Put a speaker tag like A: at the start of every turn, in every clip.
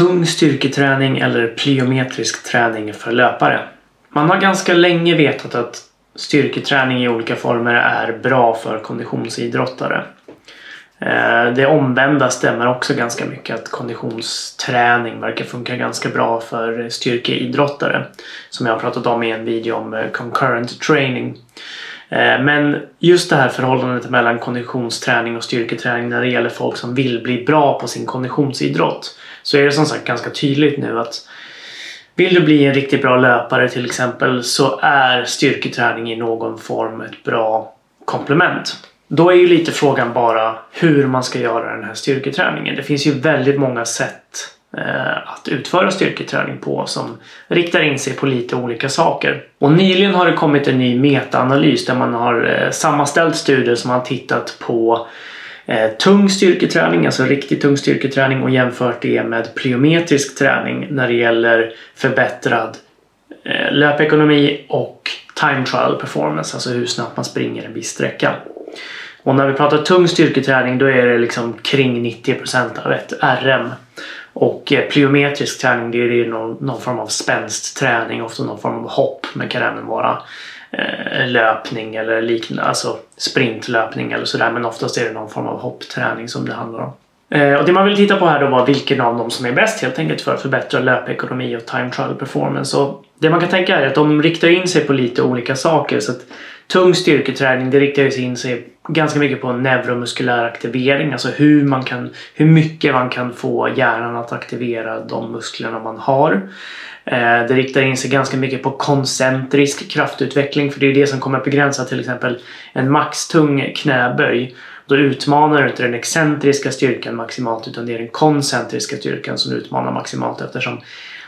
A: tung styrketräning eller plyometrisk träning för löpare? Man har ganska länge vetat att styrketräning i olika former är bra för konditionsidrottare. Eh, det omvända stämmer också ganska mycket att konditionsträning verkar funka ganska bra för styrkeidrottare. Som jag har pratat om i en video om eh, concurrent training. Eh, men just det här förhållandet mellan konditionsträning och styrketräning när det gäller folk som vill bli bra på sin konditionsidrott så är det som sagt ganska tydligt nu att vill du bli en riktigt bra löpare till exempel så är styrketräning i någon form ett bra komplement. Då är ju lite frågan bara hur man ska göra den här styrketräningen. Det finns ju väldigt många sätt Eh, att utföra styrketräning på som riktar in sig på lite olika saker. Och nyligen har det kommit en ny metaanalys där man har eh, sammanställt studier som har tittat på eh, tung styrketräning, alltså riktigt tung styrketräning och jämfört det med plyometrisk träning när det gäller förbättrad löpekonomi och time trial performance, alltså hur snabbt man springer en viss sträcka. Och när vi pratar tung styrketräning då är det liksom kring 90% av ett RM. Och eh, plyometrisk träning det är någon, någon form av spänstträning, ofta någon form av hopp men kan även vara eh, löpning eller liknande, alltså sprintlöpning eller sådär men oftast är det någon form av hoppträning som det handlar om. Eh, och det man vill titta på här då var vilken av dem som är bäst helt enkelt för att förbättra löpekonomi och time trial performance. Och det man kan tänka är att de riktar in sig på lite olika saker så att tung styrketräning det riktar in sig ganska mycket på neuromuskulär aktivering. Alltså hur, man kan, hur mycket man kan få hjärnan att aktivera de musklerna man har. Eh, det riktar in sig ganska mycket på koncentrisk kraftutveckling för det är det som kommer att begränsa till exempel en maxtung knäböj. Då utmanar du inte den excentriska styrkan maximalt utan det är den koncentriska styrkan som utmanar maximalt eftersom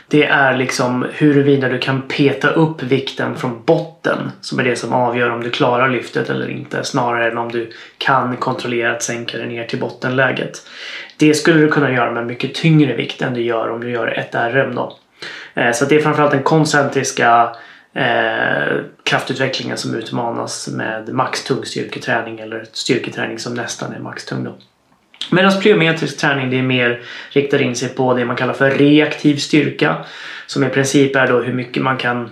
A: det är liksom huruvida du kan peta upp vikten från botten som är det som avgör om du klarar lyftet eller inte snarare än om du kan kontrollera att sänka dig ner till bottenläget. Det skulle du kunna göra med mycket tyngre vikt än du gör om du gör ett RM då. Eh, så det är framförallt den koncentriska eh, kraftutvecklingen som utmanas med maxtung styrketräning eller styrketräning som nästan är maxtung då. Medan plyometrisk träning det är mer riktar in sig på det man kallar för reaktiv styrka. Som i princip är då hur mycket man kan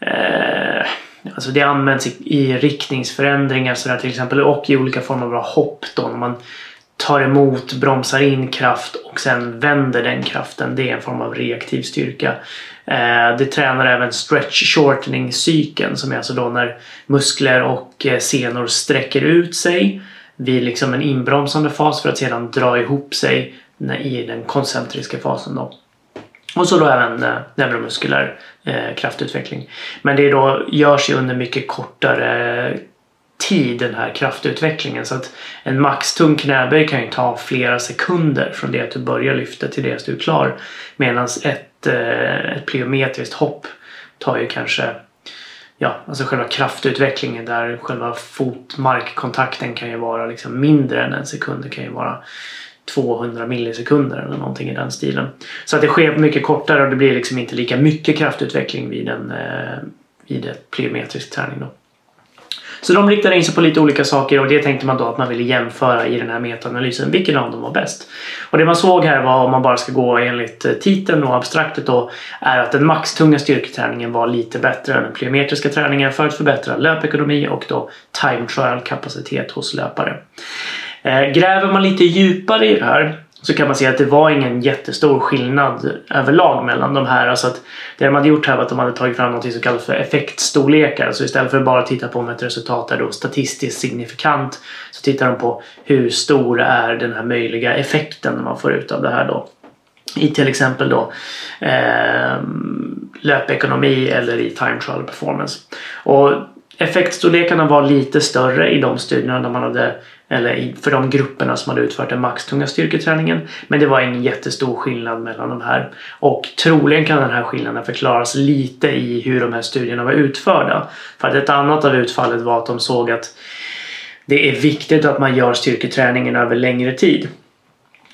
A: eh, Alltså det används i, i riktningsförändringar så där till exempel och i olika former av hopp då när man tar emot, bromsar in kraft och sen vänder den kraften. Det är en form av reaktiv styrka. Eh, det tränar även stretch shortening cykeln som är alltså då när muskler och eh, senor sträcker ut sig vid liksom en inbromsande fas för att sedan dra ihop sig i den koncentriska fasen. Då. Och så då även eh, neuromuskulär eh, kraftutveckling. Men det då görs ju under mycket kortare tid den här kraftutvecklingen. Så att en maxtung knäböj kan ju ta flera sekunder från det att du börjar lyfta till det att du är klar. Medan ett, eh, ett plyometriskt hopp tar ju kanske ja, alltså själva kraftutvecklingen där själva fotmarkkontakten kan ju vara liksom mindre än en sekund. Det kan ju vara 200 millisekunder eller någonting i den stilen. Så att det sker mycket kortare och det blir liksom inte lika mycket kraftutveckling vid en, eh, vid ett plyometrisk träning. Då. Så de riktade in sig på lite olika saker och det tänkte man då att man ville jämföra i den här metaanalysen. Vilken av dem var bäst? Och det man såg här var, om man bara ska gå enligt eh, titeln och abstraktet då, är att den maxtunga styrketräningen var lite bättre än den plyometriska träningen för att förbättra löpekonomi och då time trial kapacitet hos löpare. Eh, gräver man lite djupare i det här så kan man se att det var ingen jättestor skillnad överlag mellan de här. Alltså att det de hade gjort här var att de hade tagit fram något som kallas för effektstorlekar. Så istället för att bara titta på om ett resultat är då statistiskt signifikant så tittar de på hur stor är den här möjliga effekten man får ut av det här då. I till exempel då eh, löpekonomi eller i time trial performance. Och effektstorlekarna var lite större i de studierna där man hade eller för de grupperna som hade utfört den maxtunga styrketräningen. Men det var ingen jättestor skillnad mellan de här. Och troligen kan den här skillnaden förklaras lite i hur de här studierna var utförda. För att ett annat av utfallet var att de såg att det är viktigt att man gör styrketräningen över längre tid.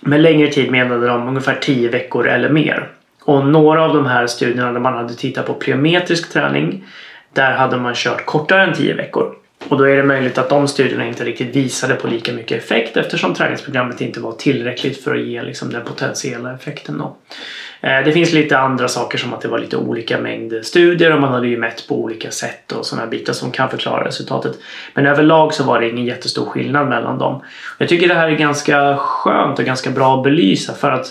A: Med längre tid menade de ungefär 10 veckor eller mer. Och några av de här studierna där man hade tittat på plyometrisk träning där hade man kört kortare än 10 veckor. Och då är det möjligt att de studierna inte riktigt visade på lika mycket effekt eftersom träningsprogrammet inte var tillräckligt för att ge liksom den potentiella effekten. Då. Eh, det finns lite andra saker som att det var lite olika mängd studier och man hade ju mätt på olika sätt och sådana bitar som kan förklara resultatet. Men överlag så var det ingen jättestor skillnad mellan dem. Jag tycker det här är ganska skönt och ganska bra att belysa för att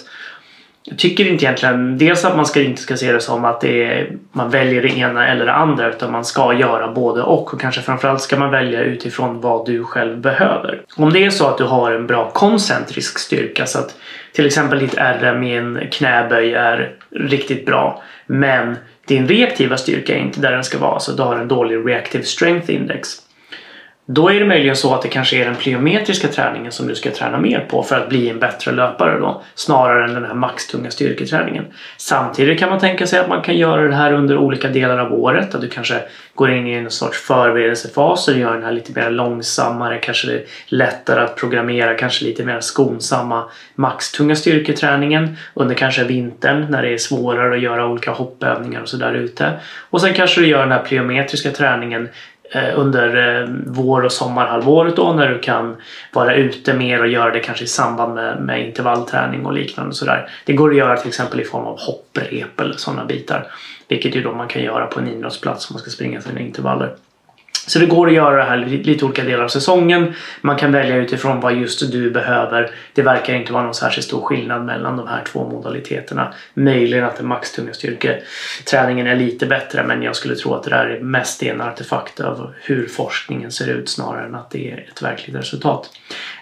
A: jag tycker inte egentligen dels att man ska, inte ska se det som att det är, man väljer det ena eller det andra utan man ska göra både och och kanske framförallt ska man välja utifrån vad du själv behöver. Om det är så att du har en bra koncentrisk styrka så att till exempel ditt RM i en knäböj är riktigt bra men din reaktiva styrka är inte där den ska vara så du har en dålig reactive strength index då är det möjligen så att det kanske är den plyometriska träningen som du ska träna mer på för att bli en bättre löpare då. Snarare än den här maxtunga styrketräningen. Samtidigt kan man tänka sig att man kan göra det här under olika delar av året. Att du kanske går in i en sorts förberedelsefas och gör den här lite mer långsammare, kanske det är lättare att programmera, kanske lite mer skonsamma maxtunga styrketräningen under kanske vintern när det är svårare att göra olika hoppövningar och sådär ute. Och sen kanske du gör den här plyometriska träningen Eh, under eh, vår och sommarhalvåret då när du kan vara ute mer och göra det kanske i samband med, med intervallträning och liknande. Sådär. Det går att göra till exempel i form av hopprep eller sådana bitar. Vilket ju då man kan göra på en idrottsplats om man ska springa sina intervaller. Så det går att göra det här lite olika delar av säsongen. Man kan välja utifrån vad just du behöver. Det verkar inte vara någon särskilt stor skillnad mellan de här två modaliteterna. Möjligen att den maxtunga styrketräningen är lite bättre men jag skulle tro att det där är mest en artefakt av hur forskningen ser ut snarare än att det är ett verkligt resultat.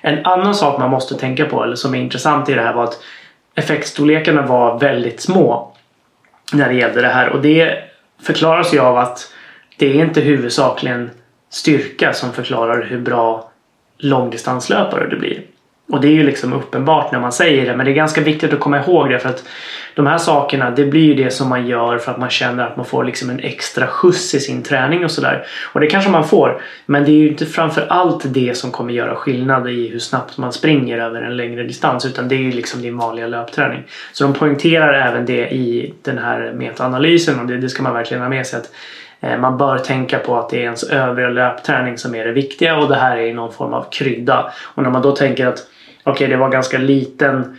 A: En annan sak man måste tänka på, eller som är intressant i det här var att effektstorlekarna var väldigt små när det gällde det här och det förklaras ju av att det är inte huvudsakligen styrka som förklarar hur bra långdistanslöpare du blir. Och det är ju liksom uppenbart när man säger det men det är ganska viktigt att komma ihåg det för att de här sakerna det blir ju det som man gör för att man känner att man får liksom en extra skjuts i sin träning och sådär. Och det kanske man får men det är ju inte framför allt det som kommer göra skillnad i hur snabbt man springer över en längre distans utan det är ju liksom din vanliga löpträning. Så de poängterar även det i den här metaanalysen och det, det ska man verkligen ha med sig att Eh, man bör tänka på att det är ens övriga löpträning som är det viktiga och det här är någon form av krydda. Och när man då tänker att okej, okay, det var ganska liten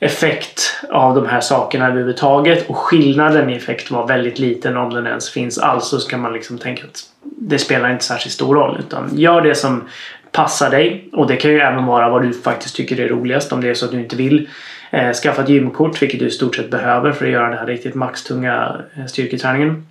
A: effekt av de här sakerna överhuvudtaget och skillnaden i effekt var väldigt liten om den ens finns alls så ska man liksom tänka att det spelar inte särskilt stor roll utan gör det som passar dig och det kan ju även vara vad du faktiskt tycker är roligast om det är så att du inte vill eh, skaffa ett gymkort vilket du i stort sett behöver för att göra den här riktigt maxtunga eh, styrketräningen.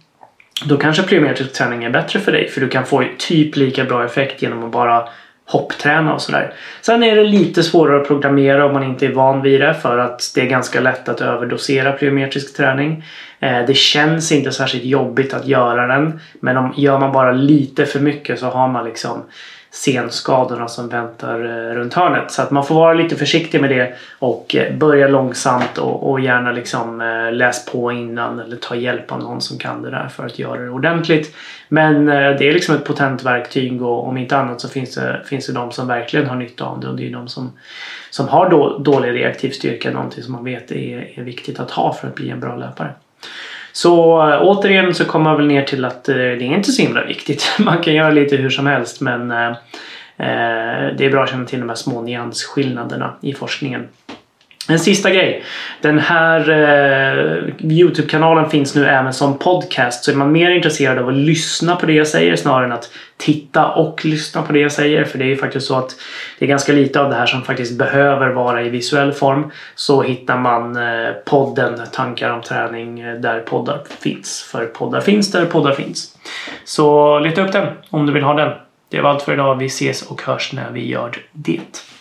A: Då kanske plyometrisk träning är bättre för dig för du kan få typ lika bra effekt genom att bara hoppträna och sådär. Sen är det lite svårare att programmera om man inte är van vid det för att det är ganska lätt att överdosera plyometrisk träning. Eh, det känns inte särskilt jobbigt att göra den men om gör man bara lite för mycket så har man liksom senskadorna som väntar eh, runt hörnet. Så att man får vara lite försiktig med det och eh, börja långsamt och, och gärna liksom eh, läs på innan eller ta hjälp av någon som kan det där för att göra det ordentligt. Men det är liksom ett potent verktyg och om inte annat så finns det, finns det de som verkligen har nytta av det och det är de som, som har då, dålig reaktiv styrka, någonting som man vet är, är viktigt att ha för att bli en bra löpare. Så eh, återigen så kommer man väl ner till att eh, det är inte så himla viktigt. Man kan göra lite hur som helst men eh, det är bra att känna till de här små nyansskillnaderna i forskningen. En sista grej. Den här eh, Youtube-kanalen finns nu även som podcast. Så är man mer intresserad av att lyssna på det jag säger snarare än att titta och lyssna på det jag säger. För det är ju faktiskt så att det är ganska lite av det här som faktiskt behöver vara i visuell form. Så hittar man eh, podden Tankar om träning eh, där poddar finns. För poddar finns där poddar finns. Så leta upp den om du vill ha den. Det var allt för idag. Vi ses och hörs när vi gör det.